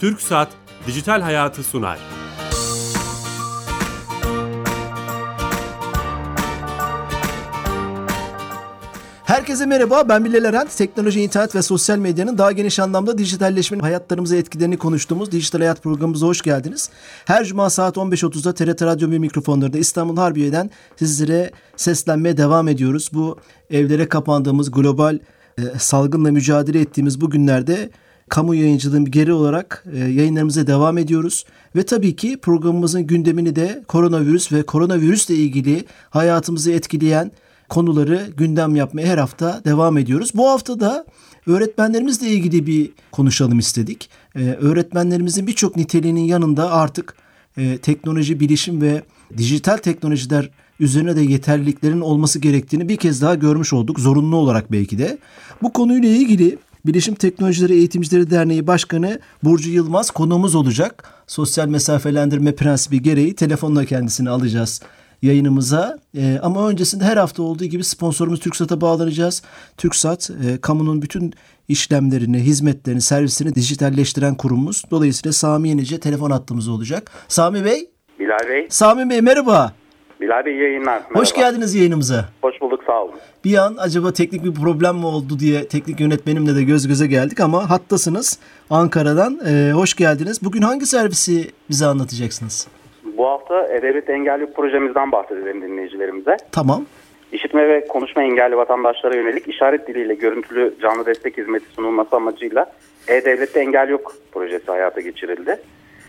Türk Saat Dijital Hayatı sunar. Herkese merhaba, ben Bilal Eren. Teknoloji, internet ve sosyal medyanın daha geniş anlamda dijitalleşmenin hayatlarımıza etkilerini konuştuğumuz Dijital Hayat programımıza hoş geldiniz. Her cuma saat 15.30'da TRT Radyo bir mikrofonlarında İstanbul Harbiye'den sizlere seslenmeye devam ediyoruz. Bu evlere kapandığımız global e, salgınla mücadele ettiğimiz bu günlerde kamu yayıncılığın bir geri olarak e, yayınlarımıza devam ediyoruz. Ve tabii ki programımızın gündemini de koronavirüs ve koronavirüsle ilgili hayatımızı etkileyen konuları gündem yapmaya her hafta devam ediyoruz. Bu hafta da öğretmenlerimizle ilgili bir konuşalım istedik. Ee, öğretmenlerimizin birçok niteliğinin yanında artık e, teknoloji, bilişim ve dijital teknolojiler üzerine de yeterliliklerin olması gerektiğini bir kez daha görmüş olduk. Zorunlu olarak belki de. Bu konuyla ilgili Bilişim Teknolojileri Eğitimcileri Derneği Başkanı Burcu Yılmaz konuğumuz olacak. Sosyal mesafelendirme prensibi gereği telefonla kendisini alacağız yayınımıza. E, ama öncesinde her hafta olduğu gibi sponsorumuz TürkSat'a bağlanacağız. TürkSat e, kamunun bütün işlemlerini, hizmetlerini, servisini dijitalleştiren kurumumuz. Dolayısıyla Sami Yenice telefon hattımız olacak. Sami Bey. Bilal Bey. Sami Bey merhaba. Bilal Bey yayınlar. Merhaba. Hoş geldiniz yayınımıza. Hoş bulduk sağ olun. Bir an acaba teknik bir problem mi oldu diye teknik yönetmenimle de göz göze geldik ama hattasınız Ankara'dan. Ee, hoş geldiniz. Bugün hangi servisi bize anlatacaksınız? Bu hafta E-Devlet Engelli projemizden bahsedelim dinleyicilerimize. Tamam. İşitme ve konuşma engelli vatandaşlara yönelik işaret diliyle görüntülü canlı destek hizmeti sunulması amacıyla E-Devlet'te Engel Yok projesi hayata geçirildi.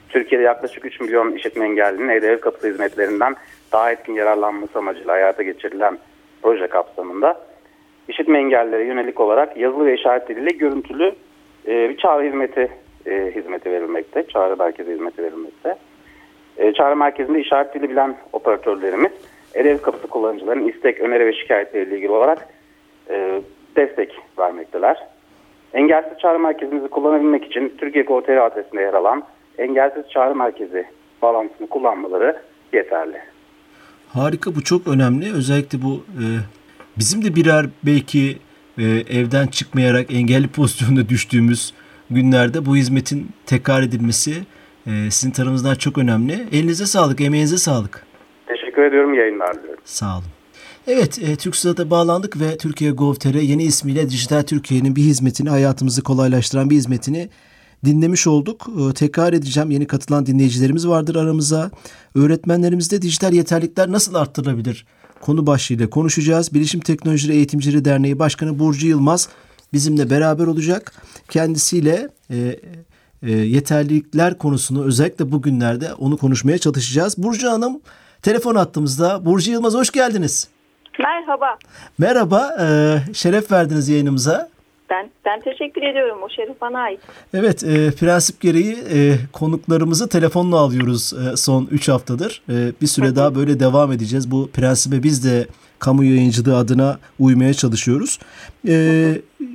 Türkiye'de yaklaşık 3 milyon işitme engellinin E-Devlet kapısı hizmetlerinden daha etkin yararlanması amacıyla hayata geçirilen proje kapsamında işitme engellilere yönelik olarak yazılı ve işaret diliyle görüntülü e, bir çağrı hizmeti e, hizmeti verilmekte. Çağrı merkezi hizmeti verilmekte. E, çağrı merkezinde işaret dili bilen operatörlerimiz edev kapısı kullanıcıların istek, öneri ve şikayetleriyle ilgili olarak e, destek vermekteler. Engelsiz çağrı merkezimizi kullanabilmek için Türkiye Gov.tr adresinde yer alan engelsiz çağrı merkezi bağlantısını kullanmaları yeterli. Harika bu çok önemli. Özellikle bu e, bizim de birer belki e, evden çıkmayarak engelli pozisyonda düştüğümüz günlerde bu hizmetin tekrar edilmesi e, sizin tarafınızdan çok önemli. Elinize sağlık, emeğinize sağlık. Teşekkür ediyorum yayınlar diliyorum. Sağ olun. Evet, e, TürkSat'a bağlandık ve Türkiye Gov.tr yeni ismiyle Dijital Türkiye'nin bir hizmetini, hayatımızı kolaylaştıran bir hizmetini dinlemiş olduk. E, tekrar edeceğim. Yeni katılan dinleyicilerimiz vardır aramıza. Öğretmenlerimizde dijital yeterlikler nasıl arttırılabilir? Konu başlığıyla konuşacağız. Bilişim Teknolojileri Eğitimcileri Derneği Başkanı Burcu Yılmaz bizimle beraber olacak. Kendisiyle e, e, yeterlilikler konusunu özellikle bugünlerde onu konuşmaya çalışacağız. Burcu Hanım telefon attığımızda. Burcu Yılmaz hoş geldiniz. Merhaba. Merhaba, e, şeref verdiniz yayınımıza. Ben ben teşekkür ediyorum. O şeref bana ait. Evet, e, prensip gereği e, konuklarımızı telefonla alıyoruz e, son 3 haftadır. E, bir süre daha böyle devam edeceğiz. Bu prensibe biz de kamu yayıncılığı adına uymaya çalışıyoruz. E,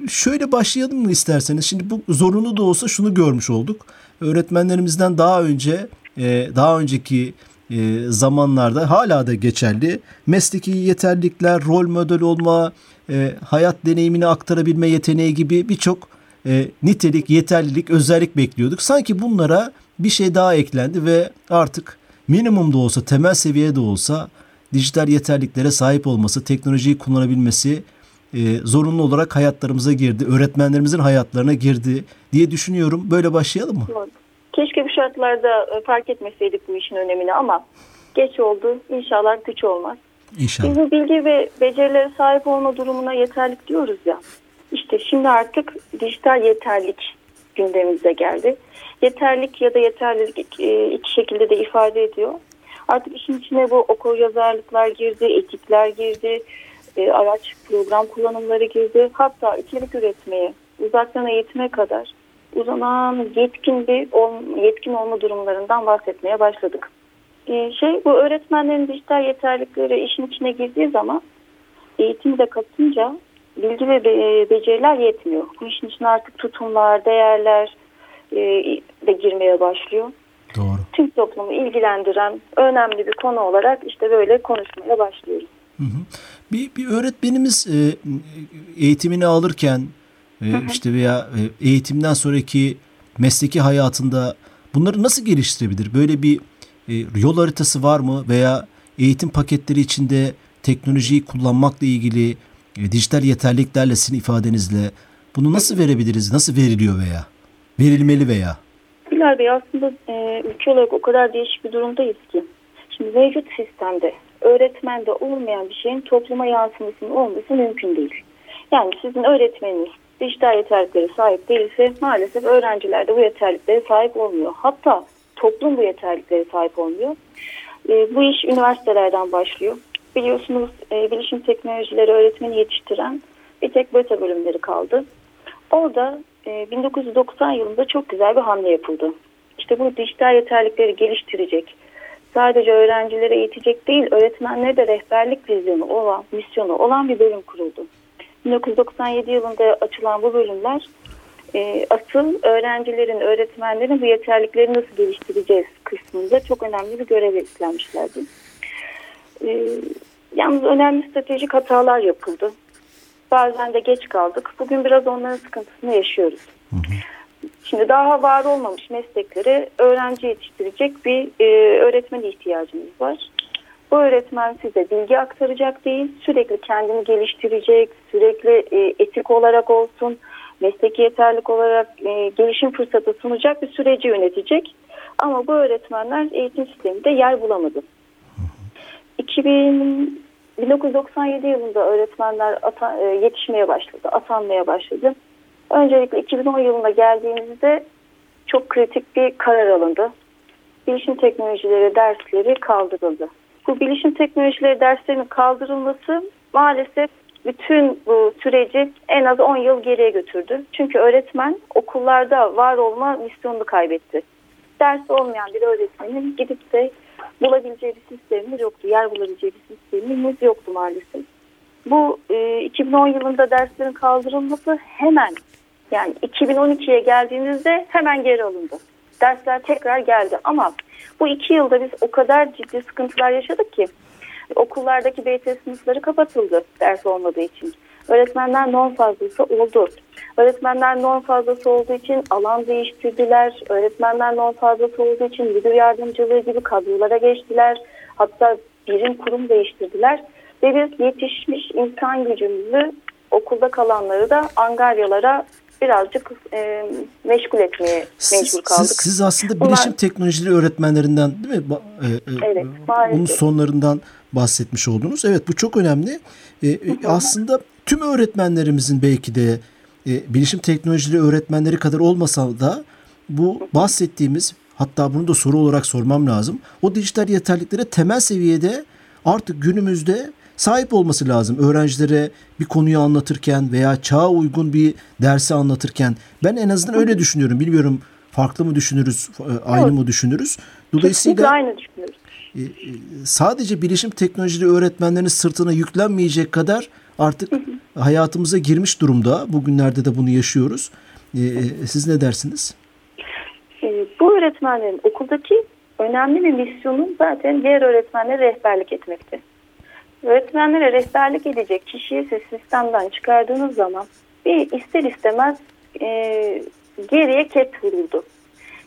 şöyle başlayalım mı isterseniz? Şimdi bu zorunlu da olsa şunu görmüş olduk. Öğretmenlerimizden daha önce, e, daha önceki e, zamanlarda hala da geçerli. Mesleki yeterlilikler, rol model olma, e, hayat deneyimini aktarabilme yeteneği gibi birçok e, nitelik, yeterlilik, özellik bekliyorduk. Sanki bunlara bir şey daha eklendi ve artık minimum da olsa, temel seviyede olsa dijital yeterliklere sahip olması, teknolojiyi kullanabilmesi e, zorunlu olarak hayatlarımıza girdi. Öğretmenlerimizin hayatlarına girdi diye düşünüyorum. Böyle başlayalım mı? Keşke bu şartlarda e, fark etmeseydik bu işin önemini ama geç oldu. İnşallah güç olmaz. İnşallah. Biz bilgi ve becerilere sahip olma durumuna yeterlik diyoruz ya. İşte şimdi artık dijital yeterlik gündemimize geldi. Yeterlik ya da yeterlilik e, iki şekilde de ifade ediyor. Artık işin içine bu okur yazarlıklar girdi, etikler girdi, e, araç program kullanımları girdi. Hatta içerik üretmeye, uzaktan eğitime kadar uzanan yetkin bir yetkin olma durumlarından bahsetmeye başladık. Ee, şey bu öğretmenlerin dijital yeterlilikleri işin içine girdiği zaman eğitim de katınca bilgi ve beceriler yetmiyor. Bu işin içine artık tutumlar, değerler e, de girmeye başlıyor. Doğru. Tüm toplumu ilgilendiren önemli bir konu olarak işte böyle konuşmaya başlıyoruz. Hı hı. Bir, bir öğretmenimiz e, eğitimini alırken e, işte veya e, eğitimden sonraki mesleki hayatında bunları nasıl geliştirebilir? Böyle bir e, yol haritası var mı veya eğitim paketleri içinde teknolojiyi kullanmakla ilgili e, dijital yeterliliklerle sizin ifadenizle bunu nasıl verebiliriz? Nasıl veriliyor veya verilmeli veya? Bilal Bey aslında e, ülke olarak o kadar değişik bir durumdayız ki. Şimdi mevcut sistemde öğretmende olmayan bir şeyin topluma yansımasının olması mümkün değil. Yani sizin öğretmeniniz dijital yeterliklere sahip değilse maalesef öğrenciler de bu yeterliklere sahip olmuyor. Hatta toplum bu yeterliklere sahip olmuyor. E, bu iş üniversitelerden başlıyor. Biliyorsunuz e, bilişim teknolojileri öğretmeni yetiştiren bir tek beta bölümleri kaldı. Orada e, 1990 yılında çok güzel bir hamle yapıldı. İşte bu dijital yeterlikleri geliştirecek, sadece öğrencilere eğitecek değil, öğretmenlere de rehberlik vizyonu olan, misyonu olan bir bölüm kuruldu. 1997 yılında açılan bu bölümler e, asıl öğrencilerin, öğretmenlerin bu yeterlikleri nasıl geliştireceğiz kısmında çok önemli bir görev üstlenmişlerdi. E, yalnız önemli stratejik hatalar yapıldı. Bazen de geç kaldık. Bugün biraz onların sıkıntısını yaşıyoruz. Hı hı. Şimdi daha var olmamış mesleklere öğrenci yetiştirecek bir e, öğretmen ihtiyacımız var. Bu öğretmen size bilgi aktaracak değil, sürekli kendini geliştirecek, sürekli e, etik olarak olsun, mesleki yeterlik olarak e, gelişim fırsatı sunacak bir süreci yönetecek. Ama bu öğretmenler eğitim sisteminde yer bulamadı. 2000 1997 yılında öğretmenler ata, e, yetişmeye başladı, atanmaya başladı. Öncelikle 2010 yılına geldiğimizde çok kritik bir karar alındı. Bilişim teknolojileri dersleri kaldırıldı. Bu bilişim teknolojileri derslerinin kaldırılması maalesef bütün bu süreci en az 10 yıl geriye götürdü. Çünkü öğretmen okullarda var olma misyonunu kaybetti. Ders olmayan bir öğretmenin gidip de bulabileceği bir sistemimiz yoktu. Yer bulabileceği bir sistemimiz yoktu maalesef. Bu e, 2010 yılında derslerin kaldırılması hemen yani 2012'ye geldiğimizde hemen geri alındı. Dersler tekrar geldi ama bu iki yılda biz o kadar ciddi sıkıntılar yaşadık ki okullardaki BT sınıfları kapatıldı ders olmadığı için. Öğretmenler non fazlası oldu. Öğretmenler non fazlası olduğu için alan değiştirdiler. Öğretmenler non fazlası olduğu için müdür yardımcılığı gibi kadrolara geçtiler. Hatta birim kurum değiştirdiler. Ve biz yetişmiş insan gücümüzü okulda kalanları da angaryalara birazcık e, meşgul etmeye mecbur kaldık. Siz, siz aslında Bunlar, bilişim teknolojileri öğretmenlerinden değil mi? E, e, evet. Bunun sonlarından bahsetmiş oldunuz. Evet bu çok önemli. E, aslında tüm öğretmenlerimizin belki de e, bilişim teknolojileri öğretmenleri kadar olmasa da bu bahsettiğimiz hatta bunu da soru olarak sormam lazım. O dijital yeterliklere temel seviyede artık günümüzde sahip olması lazım. Öğrencilere bir konuyu anlatırken veya çağa uygun bir dersi anlatırken ben en azından öyle düşünüyorum. Bilmiyorum farklı mı düşünürüz, e, aynı evet. mı düşünürüz? Dolayısıyla Kesinlikle aynı düşünüyoruz. E, e, sadece bilişim teknolojileri öğretmenlerin sırtına yüklenmeyecek kadar artık hayatımıza girmiş durumda. Bugünlerde de bunu yaşıyoruz. Siz ne dersiniz? Bu öğretmenlerin okuldaki önemli bir misyonu zaten diğer öğretmenlere rehberlik etmekte. Öğretmenlere rehberlik edecek kişiyi siz sistemden çıkardığınız zaman bir ister istemez e, geriye ket vuruldu.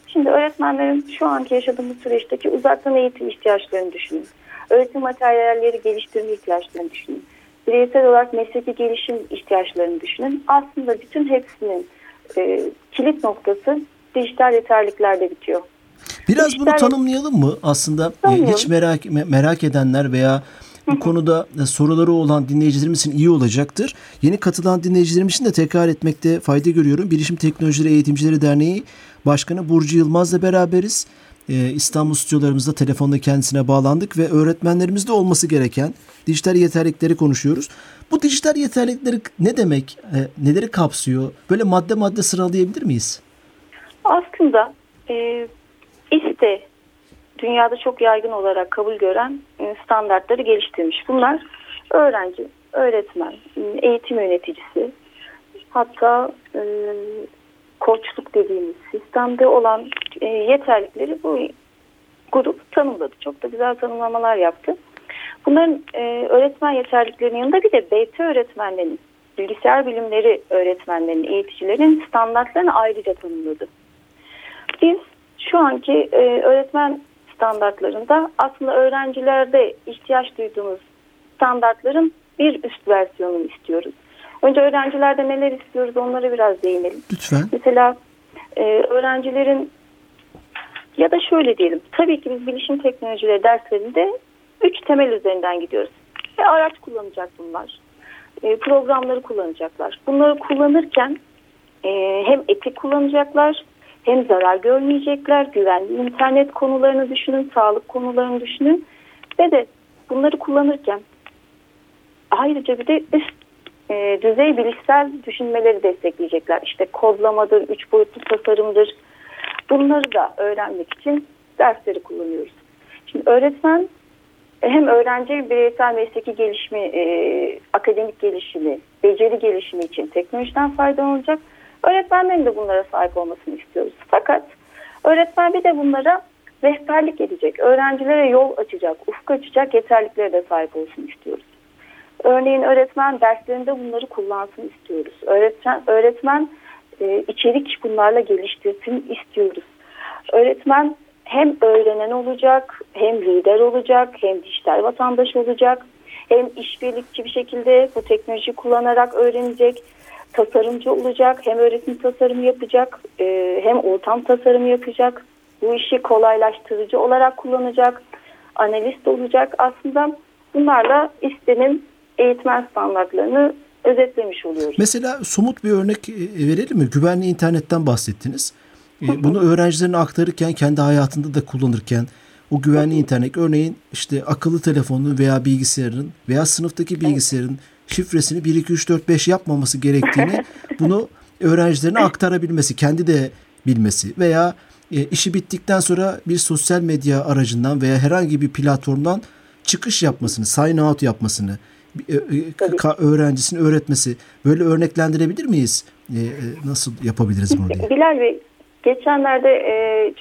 Şimdi öğretmenlerin şu anki yaşadığımız süreçteki uzaktan eğitim ihtiyaçlarını düşünün. Öğretim materyalleri geliştirme ihtiyaçlarını düşünün. Bireysel olarak mesleki gelişim ihtiyaçlarını düşünün. Aslında bütün hepsinin e, kilit noktası dijital yeterliklerde bitiyor. Biraz dijital... bunu tanımlayalım mı? Aslında e, hiç merak merak edenler veya bu konuda e, soruları olan dinleyicilerimiz için iyi olacaktır. Yeni katılan dinleyicilerimiz için de tekrar etmekte fayda görüyorum. Bilişim Teknolojileri Eğitimcileri Derneği Başkanı Burcu Yılmaz'la beraberiz. Ee, İstanbul stüdyolarımızda telefonla kendisine bağlandık ve öğretmenlerimizde olması gereken dijital yeterlikleri konuşuyoruz. Bu dijital yeterlikleri ne demek? E, neleri kapsıyor? Böyle madde madde sıralayabilir miyiz? Aslında e, iste dünyada çok yaygın olarak kabul gören e, standartları geliştirmiş. Bunlar öğrenci, öğretmen, eğitim yöneticisi, hatta e, koçluk dediğimiz sistemde olan e, yeterlikleri bu grup tanımladı. Çok da güzel tanımlamalar yaptı. Bunların e, öğretmen yeterliklerinin yanında bir de BT öğretmenlerinin, bilgisayar bilimleri öğretmenlerinin, eğiticilerin standartlarını ayrıca tanımladı. Biz şu anki e, öğretmen standartlarında aslında öğrencilerde ihtiyaç duyduğumuz standartların bir üst versiyonunu istiyoruz. Önce öğrencilerde neler istiyoruz onlara biraz değinelim. Lütfen. Mesela e, öğrencilerin ya da şöyle diyelim. Tabii ki biz bilişim teknolojileri derslerinde üç temel üzerinden gidiyoruz. Ve araç kullanacak bunlar. E, programları kullanacaklar. Bunları kullanırken e, hem etik kullanacaklar hem zarar görmeyecekler. Güvenli internet konularını düşünün, sağlık konularını düşünün. Ve de bunları kullanırken ayrıca bir de üst e, düzey bilişsel düşünmeleri destekleyecekler. İşte kodlamadır, üç boyutlu tasarımdır. Bunları da öğrenmek için dersleri kullanıyoruz. Şimdi öğretmen hem öğrenci bireysel mesleki gelişimi, e, akademik gelişimi, beceri gelişimi için teknolojiden faydalanacak. Öğretmenlerin de bunlara sahip olmasını istiyoruz. Fakat öğretmen bir de bunlara rehberlik edecek, öğrencilere yol açacak, ufuk açacak yeterliklere de sahip olsun istiyoruz. Örneğin öğretmen derslerinde bunları kullansın istiyoruz. Öğretmen, öğretmen e, içerik bunlarla geliştirsin istiyoruz. Öğretmen hem öğrenen olacak, hem lider olacak, hem dijital vatandaş olacak, hem işbirlikçi bir şekilde bu teknoloji kullanarak öğrenecek, tasarımcı olacak, hem öğretim tasarımı yapacak, e, hem ortam tasarımı yapacak, bu işi kolaylaştırıcı olarak kullanacak, analist olacak. Aslında bunlarla istenin eğitmen standartlarını özetlemiş oluyoruz. Mesela somut bir örnek e, verelim mi? Güvenli internetten bahsettiniz. E, bunu öğrencilerine aktarırken, kendi hayatında da kullanırken o güvenli internet örneğin işte akıllı telefonun veya bilgisayarın veya sınıftaki bilgisayarın şifresini 1 2 3 4 5 yapmaması gerektiğini bunu öğrencilerine aktarabilmesi, kendi de bilmesi veya e, işi bittikten sonra bir sosyal medya aracından veya herhangi bir platformdan çıkış yapmasını, sign out yapmasını e, e, öğrencisini öğretmesi böyle örneklendirebilir miyiz? E, nasıl yapabiliriz bunu diye? Bilal Bey geçenlerde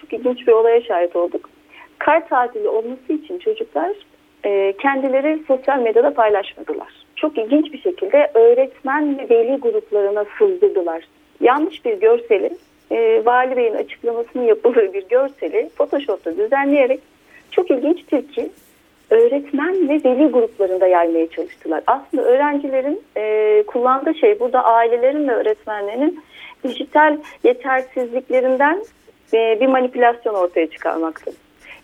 çok ilginç bir olaya şahit olduk. Kar tatili olması için çocuklar kendileri sosyal medyada paylaşmadılar. Çok ilginç bir şekilde öğretmen ve veli gruplarına sızdırdılar. Yanlış bir görseli, Vali Bey'in açıklamasının yapıldığı bir görseli Photoshop'ta düzenleyerek çok ilginçtir ki öğretmen ve veli gruplarında yaymaya çalıştılar. Aslında öğrencilerin e, kullandığı şey burada ailelerin ve öğretmenlerin dijital yetersizliklerinden e, bir manipülasyon ortaya çıkarmaktı.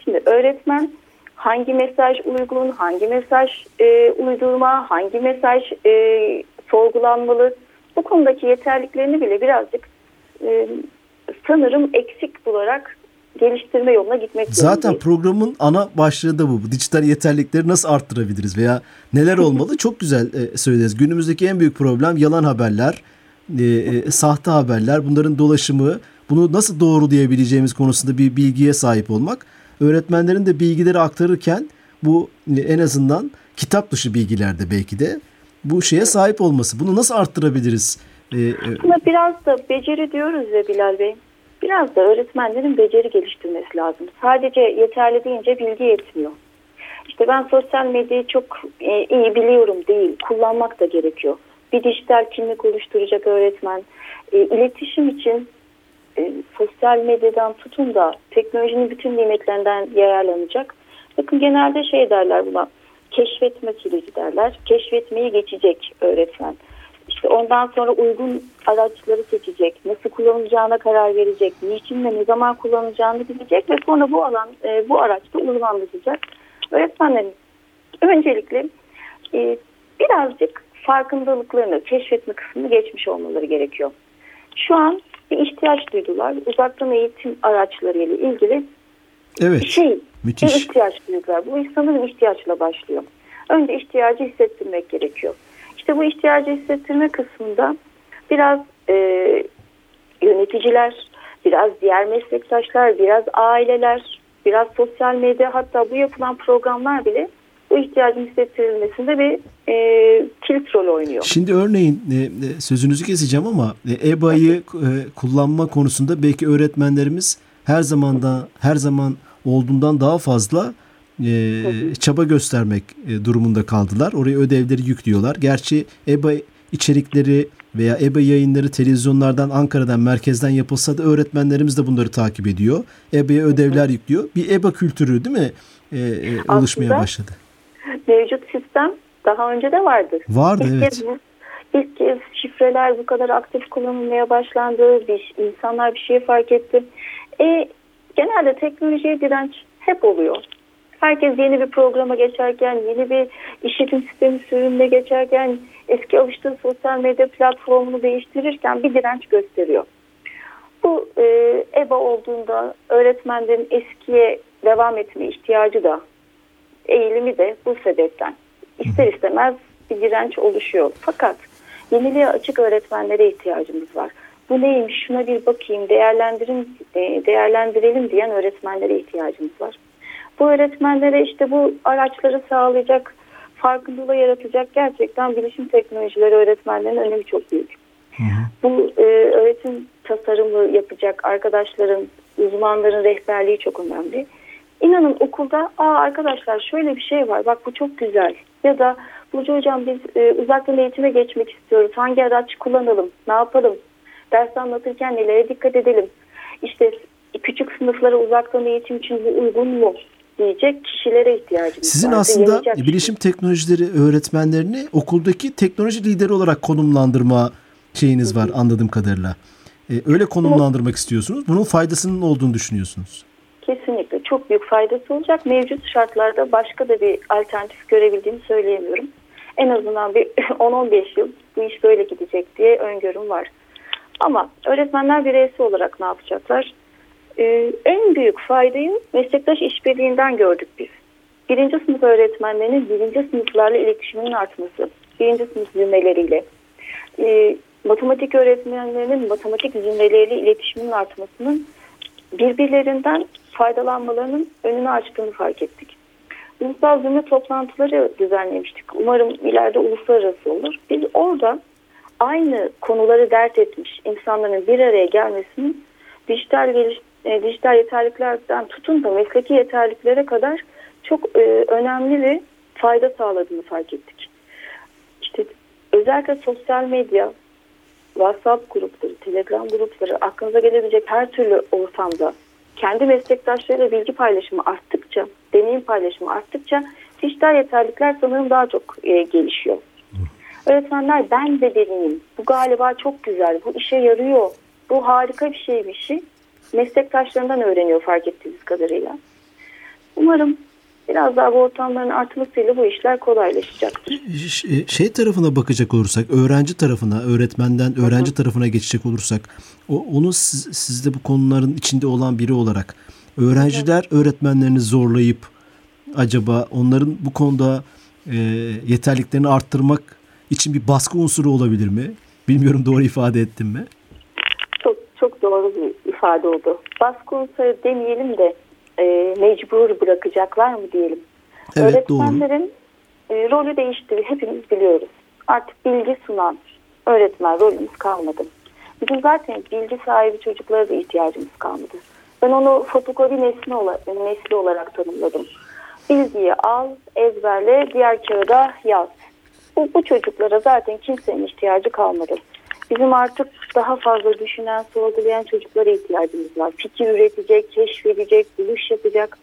Şimdi öğretmen hangi mesaj uygun, hangi mesaj e, uydurma, hangi mesaj e, sorgulanmalı bu konudaki yeterliklerini bile birazcık e, sanırım eksik bularak geliştirme yoluna gitmek Zaten zorundayız. programın ana başlığı da bu. Dijital yeterlilikleri nasıl arttırabiliriz veya neler olmalı? Çok güzel e, söylediniz. Günümüzdeki en büyük problem yalan haberler, e, e, sahte haberler, bunların dolaşımı, bunu nasıl doğru diyebileceğimiz konusunda bir bilgiye sahip olmak. Öğretmenlerin de bilgileri aktarırken bu e, en azından kitap dışı bilgilerde belki de bu şeye sahip olması. Bunu nasıl arttırabiliriz? Ee, biraz da beceri diyoruz ya Bilal Bey biraz da öğretmenlerin beceri geliştirmesi lazım. Sadece yeterli deyince bilgi yetmiyor. İşte ben sosyal medyayı çok e, iyi biliyorum değil, kullanmak da gerekiyor. Bir dijital kimlik oluşturacak öğretmen, e, iletişim için e, sosyal medyadan tutun da teknolojinin bütün nimetlerinden yararlanacak. Bakın genelde şey derler buna, keşfetme süreci derler. Keşfetmeyi geçecek öğretmen. İşte ondan sonra uygun araçları seçecek, nasıl kullanılacağına karar verecek, niçin ve ne zaman kullanılacağını bilecek ve sonra bu alan e, bu araçta uzmanlaşacak. Öğretmenlerin öncelikle e, birazcık farkındalıklarını, keşfetme kısmını geçmiş olmaları gerekiyor. Şu an bir ihtiyaç duydular. Uzaktan eğitim araçlarıyla ilgili evet, şey, müthiş. bir ihtiyaç duydular. Bu sanırım ihtiyaçla başlıyor. Önce ihtiyacı hissettirmek gerekiyor. İşte bu ihtiyacı hissettirme kısmında biraz e, yöneticiler, biraz diğer meslektaşlar, biraz aileler, biraz sosyal medya hatta bu yapılan programlar bile bu ihtiyacın hissettirilmesinde bir e, kilit rol oynuyor. Şimdi örneğin e, e sözünüzü keseceğim ama e, EBA'yı e, kullanma konusunda belki öğretmenlerimiz her zamanda her zaman olduğundan daha fazla e, çaba göstermek e, durumunda kaldılar. Oraya ödevleri yüklüyorlar. Gerçi EBA içerikleri veya EBA yayınları televizyonlardan, Ankara'dan, merkezden yapılsa da öğretmenlerimiz de bunları takip ediyor. EBA'ya ödevler yüklüyor. Bir EBA kültürü değil mi? Ee, e, oluşmaya başladı. Mevcut sistem daha önce de vardı. Vardı ilk evet. Kez ilk kez şifreler bu kadar aktif kullanılmaya başlandı. Bir, insanlar bir şey fark etti. E, genelde teknolojiye direnç hep oluyor. Herkes yeni bir programa geçerken, yeni bir işletim sistemi sürümüne geçerken, eski alıştığı sosyal medya platformunu değiştirirken bir direnç gösteriyor. Bu e, EBA olduğunda öğretmenlerin eskiye devam etme ihtiyacı da, eğilimi de bu sebepten. İster istemez bir direnç oluşuyor. Fakat yeniliğe açık öğretmenlere ihtiyacımız var. Bu neymiş şuna bir bakayım değerlendirin, e, değerlendirelim diyen öğretmenlere ihtiyacımız var. Bu öğretmenlere işte bu araçları sağlayacak, farkındalığı yaratacak gerçekten bilişim teknolojileri öğretmenlerin önemi çok büyük. Hı hı. Bu e, öğretim tasarımı yapacak arkadaşların, uzmanların rehberliği çok önemli. İnanın okulda Aa arkadaşlar şöyle bir şey var bak bu çok güzel ya da Burcu hocam biz e, uzaktan eğitime geçmek istiyoruz hangi araç kullanalım ne yapalım ders anlatırken nelere dikkat edelim işte küçük sınıflara uzaktan eğitim için bu uygun mu diyecek kişilere ihtiyacımız Sizin var. aslında bilişim teknolojileri öğretmenlerini okuldaki teknoloji lideri olarak konumlandırma şeyiniz var anladığım kadarıyla. Ee, öyle konumlandırmak istiyorsunuz. Bunun faydasının olduğunu düşünüyorsunuz. Kesinlikle çok büyük faydası olacak. Mevcut şartlarda başka da bir alternatif görebildiğimi söyleyemiyorum. En azından bir 10-15 yıl bu iş böyle gidecek diye öngörüm var. Ama öğretmenler bireysel olarak ne yapacaklar? Ee, en büyük faydayı meslektaş işbirliğinden gördük biz. Birinci sınıf öğretmenlerinin birinci sınıflarla iletişiminin artması, birinci sınıf cümleleriyle, e, matematik öğretmenlerinin matematik cümleleriyle iletişiminin artmasının birbirlerinden faydalanmalarının önünü açtığını fark ettik. Ulusal zümre toplantıları düzenlemiştik. Umarım ileride uluslararası olur. Biz orada aynı konuları dert etmiş insanların bir araya gelmesinin dijital geliş, e, dijital yeterliliklerden tutun da mesleki yeterliliklere kadar çok e, önemli bir fayda sağladığını fark ettik. İşte özellikle sosyal medya, WhatsApp grupları, Telegram grupları, aklınıza gelebilecek her türlü ortamda kendi meslektaşlarıyla bilgi paylaşımı arttıkça, deneyim paylaşımı arttıkça dijital yeterlilikler sanırım daha çok e, gelişiyor. Öğretmenler ben de deneyim, bu galiba çok güzel, bu işe yarıyor, bu harika bir şey bir şey. Meslektaşlarından öğreniyor fark ettiğimiz kadarıyla. Umarım biraz daha bu ortamların artmasıyla bu işler kolaylaşacaktır. E, şey tarafına bakacak olursak, öğrenci tarafına, öğretmenden öğrenci tarafına geçecek olursak, o, onu siz, siz de bu konuların içinde olan biri olarak öğrenciler öğretmenlerini zorlayıp acaba onların bu konuda e, yeterliklerini arttırmak için bir baskı unsuru olabilir mi? Bilmiyorum doğru ifade ettim mi? Çok çok doğru bir ifade oldu. Baskı unsuru demeyelim de e, mecbur bırakacaklar mı diyelim. Evet, Öğretmenlerin E, rolü değişti. Hepimiz biliyoruz. Artık bilgi sunan öğretmen rolümüz kalmadı. Bizim zaten bilgi sahibi çocuklara da ihtiyacımız kalmadı. Ben onu fotokopi nesli, olarak, nesli olarak tanımladım. Bilgiyi al, ezberle, diğer kağıda yaz. Bu, bu çocuklara zaten kimsenin ihtiyacı kalmadı. Bizim artık daha fazla düşünen, sorgulayan çocuklara ihtiyacımız var. Fikir üretecek, keşfedecek, buluş yapacak.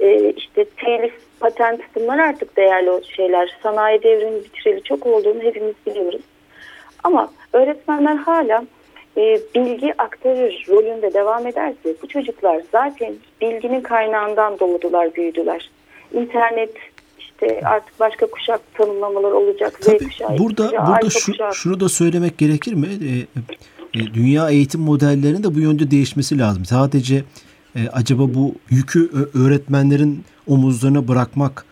Ee, işte telif, patent bunlar artık değerli şeyler. Sanayi devrimi bitireli çok olduğunu hepimiz biliyoruz. Ama öğretmenler hala e, bilgi aktarır rolünde devam ederse bu çocuklar zaten bilginin kaynağından doğdular, büyüdüler. İnternet, işte artık başka kuşak tanımlamalar olacak. Tabii, kuşağı, burada kuşağı, burada şu, şunu da söylemek gerekir mi? E, e, dünya eğitim modellerinin de bu yönde değişmesi lazım. Sadece e, acaba bu yükü öğretmenlerin omuzlarına bırakmak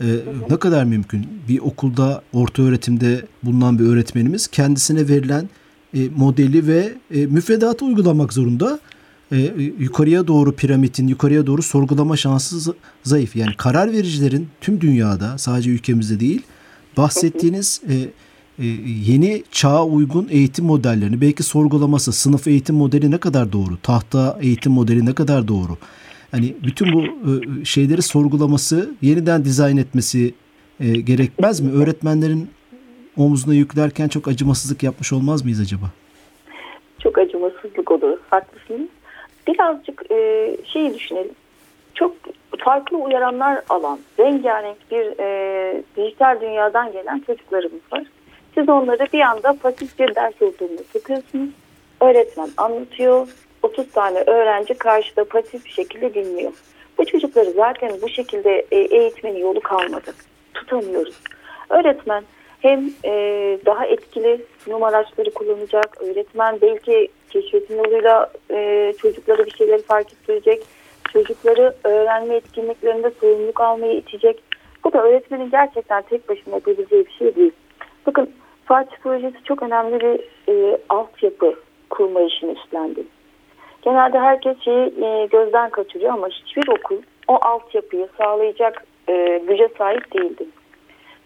e, ne kadar mümkün? Bir okulda, orta öğretimde bulunan bir öğretmenimiz kendisine verilen e, modeli ve e, müfredatı uygulamak zorunda e, yukarıya doğru piramidin yukarıya doğru sorgulama şansı zayıf. Yani karar vericilerin tüm dünyada sadece ülkemizde değil bahsettiğiniz e, e, yeni çağa uygun eğitim modellerini belki sorgulaması sınıf eğitim modeli ne kadar doğru tahta eğitim modeli ne kadar doğru hani bütün bu e, şeyleri sorgulaması yeniden dizayn etmesi e, gerekmez mi öğretmenlerin omzuna yüklerken çok acımasızlık yapmış olmaz mıyız acaba? Çok acımasızlık olur. Haklısınız. Birazcık e, şeyi düşünelim. Çok farklı uyaranlar alan, rengarenk bir e, dijital dünyadan gelen çocuklarımız var. Siz onları bir anda pasif bir ders ortamına sokuyorsunuz. Öğretmen anlatıyor. 30 tane öğrenci karşıda pasif bir şekilde dinliyor. Bu çocukları zaten bu şekilde e, eğitmenin yolu kalmadı. Tutamıyoruz. Öğretmen hem e, daha etkili sunum araçları kullanacak. Öğretmen belki keşfetin yoluyla e, çocuklara bir şeyleri fark ettirecek. Çocukları öğrenme etkinliklerinde sorumluluk almayı itecek. Bu da öğretmenin gerçekten tek başına yapabileceği bir şey değil. Bakın Fatih Projesi çok önemli bir e, altyapı kurma işini üstlendi. Genelde herkes şeyi e, gözden kaçırıyor ama hiçbir okul o altyapıyı sağlayacak e, güce sahip değildi.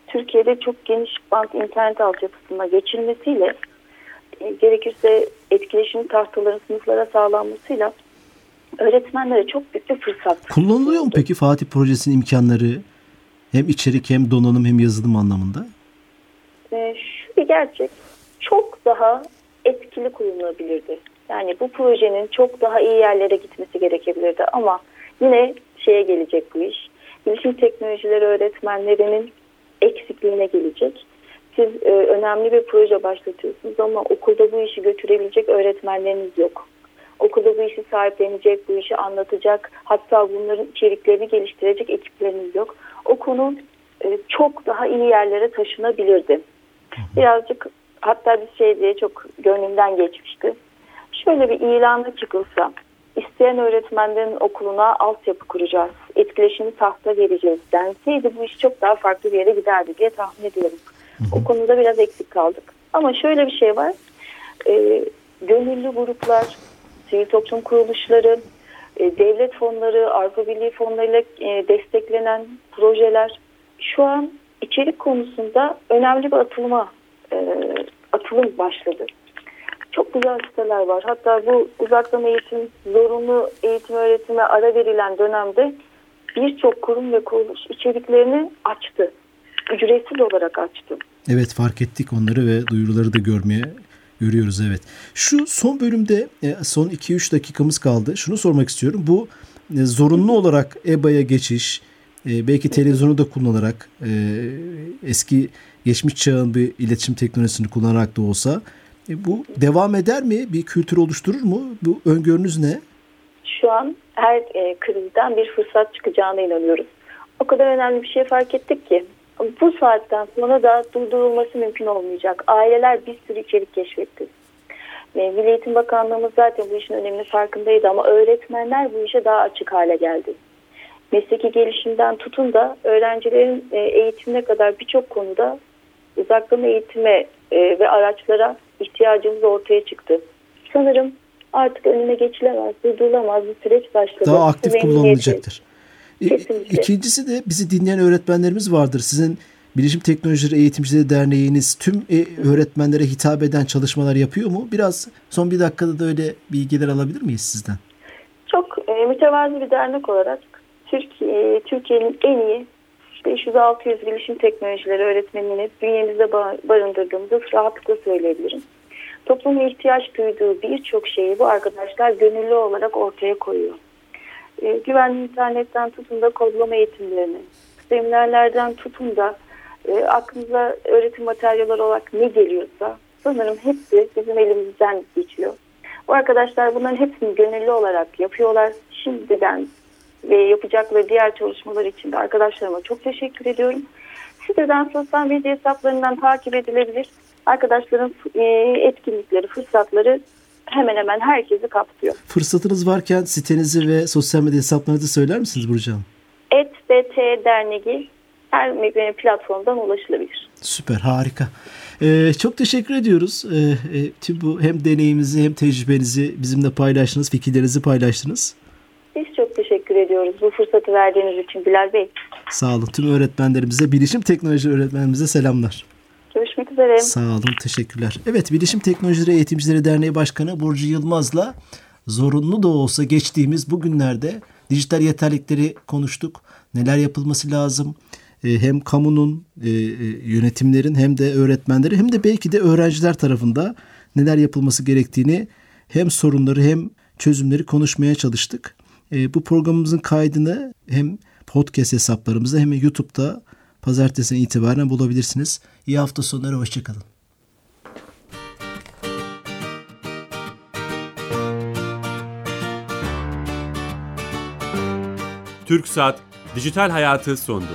Türkiye'de çok geniş bant internet altyapısına geçilmesiyle e, gerekirse etkileşim tahtaların sınıflara sağlanmasıyla öğretmenlere çok büyük bir fırsat. Kullanılıyor mu peki Fatih Projesi'nin imkanları hem içerik hem donanım hem yazılım anlamında? E, şu bir gerçek çok daha etkili kullanılabilirdi. Yani bu projenin çok daha iyi yerlere gitmesi gerekebilirdi ama yine şeye gelecek bu iş. Bilişim teknolojileri öğretmenlerinin eksikliğine gelecek. Siz e, önemli bir proje başlatıyorsunuz ama okulda bu işi götürebilecek öğretmenleriniz yok. Okulda bu işi sahiplenecek, bu işi anlatacak, hatta bunların içeriklerini geliştirecek ekipleriniz yok. O konu e, çok daha iyi yerlere taşınabilirdi. Birazcık hatta bir şey diye çok gönlümden geçmişti. Şöyle bir ilanla çıkılsa, isteyen öğretmenlerin okuluna altyapı kuracağız, etkileşimi tahta vereceğiz denseydi bu iş çok daha farklı bir yere giderdi diye tahmin ediyorum. O konuda biraz eksik kaldık. Ama şöyle bir şey var, e, gönüllü gruplar, sivil toplum kuruluşları, e, devlet fonları, Avrupa Birliği fonlarıyla e, desteklenen projeler şu an içerik konusunda önemli bir atılma e, atılım başladı. Çok güzel siteler var. Hatta bu uzaktan eğitim, zorunlu eğitim öğretime ara verilen dönemde birçok kurum ve kuruluş içeriklerini açtı. Ücretsiz olarak açtı. Evet fark ettik onları ve duyuruları da görmeye görüyoruz evet. Şu son bölümde e, son 2-3 dakikamız kaldı. Şunu sormak istiyorum. Bu e, zorunlu olarak EBA'ya geçiş, e, belki televizyonu da kullanarak eski geçmiş çağın bir iletişim teknolojisini kullanarak da olsa bu devam eder mi? Bir kültür oluşturur mu? Bu öngörünüz ne? Şu an her krizden bir fırsat çıkacağına inanıyoruz. O kadar önemli bir şey fark ettik ki bu saatten sonra da durdurulması mümkün olmayacak. Aileler bir sürü içerik keşfetti. Milli Eğitim Bakanlığımız zaten bu işin önemli farkındaydı ama öğretmenler bu işe daha açık hale geldi. Mesleki gelişimden tutun da öğrencilerin e, eğitimine kadar birçok konuda uzaktan eğitime e, ve araçlara ihtiyacımız ortaya çıktı. Sanırım artık önüne geçilemez, durdurulamaz bir süreç başladı. Daha aktif kullanılacaktır. Kesinlikle. İkincisi de bizi dinleyen öğretmenlerimiz vardır. Sizin Bilişim Teknolojileri Eğitimcileri Derneği'niz tüm e, öğretmenlere hitap eden çalışmalar yapıyor mu? Biraz son bir dakikada da öyle bilgiler alabilir miyiz sizden? Çok e, mütevazi bir dernek olarak Türkiye, Türkiye'nin en iyi 500-600 bilişim teknolojileri öğretmenini bünyemizde barındırdığımızı rahatlıkla söyleyebilirim. Toplumun ihtiyaç duyduğu birçok şeyi bu arkadaşlar gönüllü olarak ortaya koyuyor e, güvenli internetten tutun da kodlama eğitimlerini, seminerlerden tutun da e, aklınıza öğretim materyalleri olarak ne geliyorsa sanırım hepsi bizim elimizden geçiyor. Bu arkadaşlar bunların hepsini gönüllü olarak yapıyorlar. Şimdiden ve yapacakları diğer çalışmalar için de arkadaşlarıma çok teşekkür ediyorum. Siteden sosyal medya hesaplarından takip edilebilir. Arkadaşların e, etkinlikleri, fırsatları hemen hemen herkesi kapsıyor. Fırsatınız varken sitenizi ve sosyal medya hesaplarınızı söyler misiniz Burcu Hanım? ETBT Derneği her platformdan ulaşılabilir. Süper harika. Ee, çok teşekkür ediyoruz. Ee, e, tüm bu hem deneyimizi hem tecrübenizi bizimle paylaştınız, fikirlerinizi paylaştınız. Teşekkür ediyoruz bu fırsatı verdiğiniz için Bilal Bey. Sağ olun. Tüm öğretmenlerimize, bilişim teknoloji öğretmenlerimize selamlar. Görüşmek üzere. Sağ olun, teşekkürler. Evet, Bilişim Teknolojileri Eğitimcileri Derneği Başkanı Burcu Yılmaz'la zorunlu da olsa geçtiğimiz bugünlerde dijital yeterlikleri konuştuk. Neler yapılması lazım? e, hem kamunun, e, yönetimlerin hem de öğretmenleri hem de belki de öğrenciler tarafında neler yapılması gerektiğini hem sorunları hem çözümleri konuşmaya çalıştık. Bu programımızın kaydını hem podcast hesaplarımızda hem de YouTube'da pazartesine itibaren bulabilirsiniz. İyi hafta sonları, hoşçakalın. Türk Saat Dijital Hayatı sondu.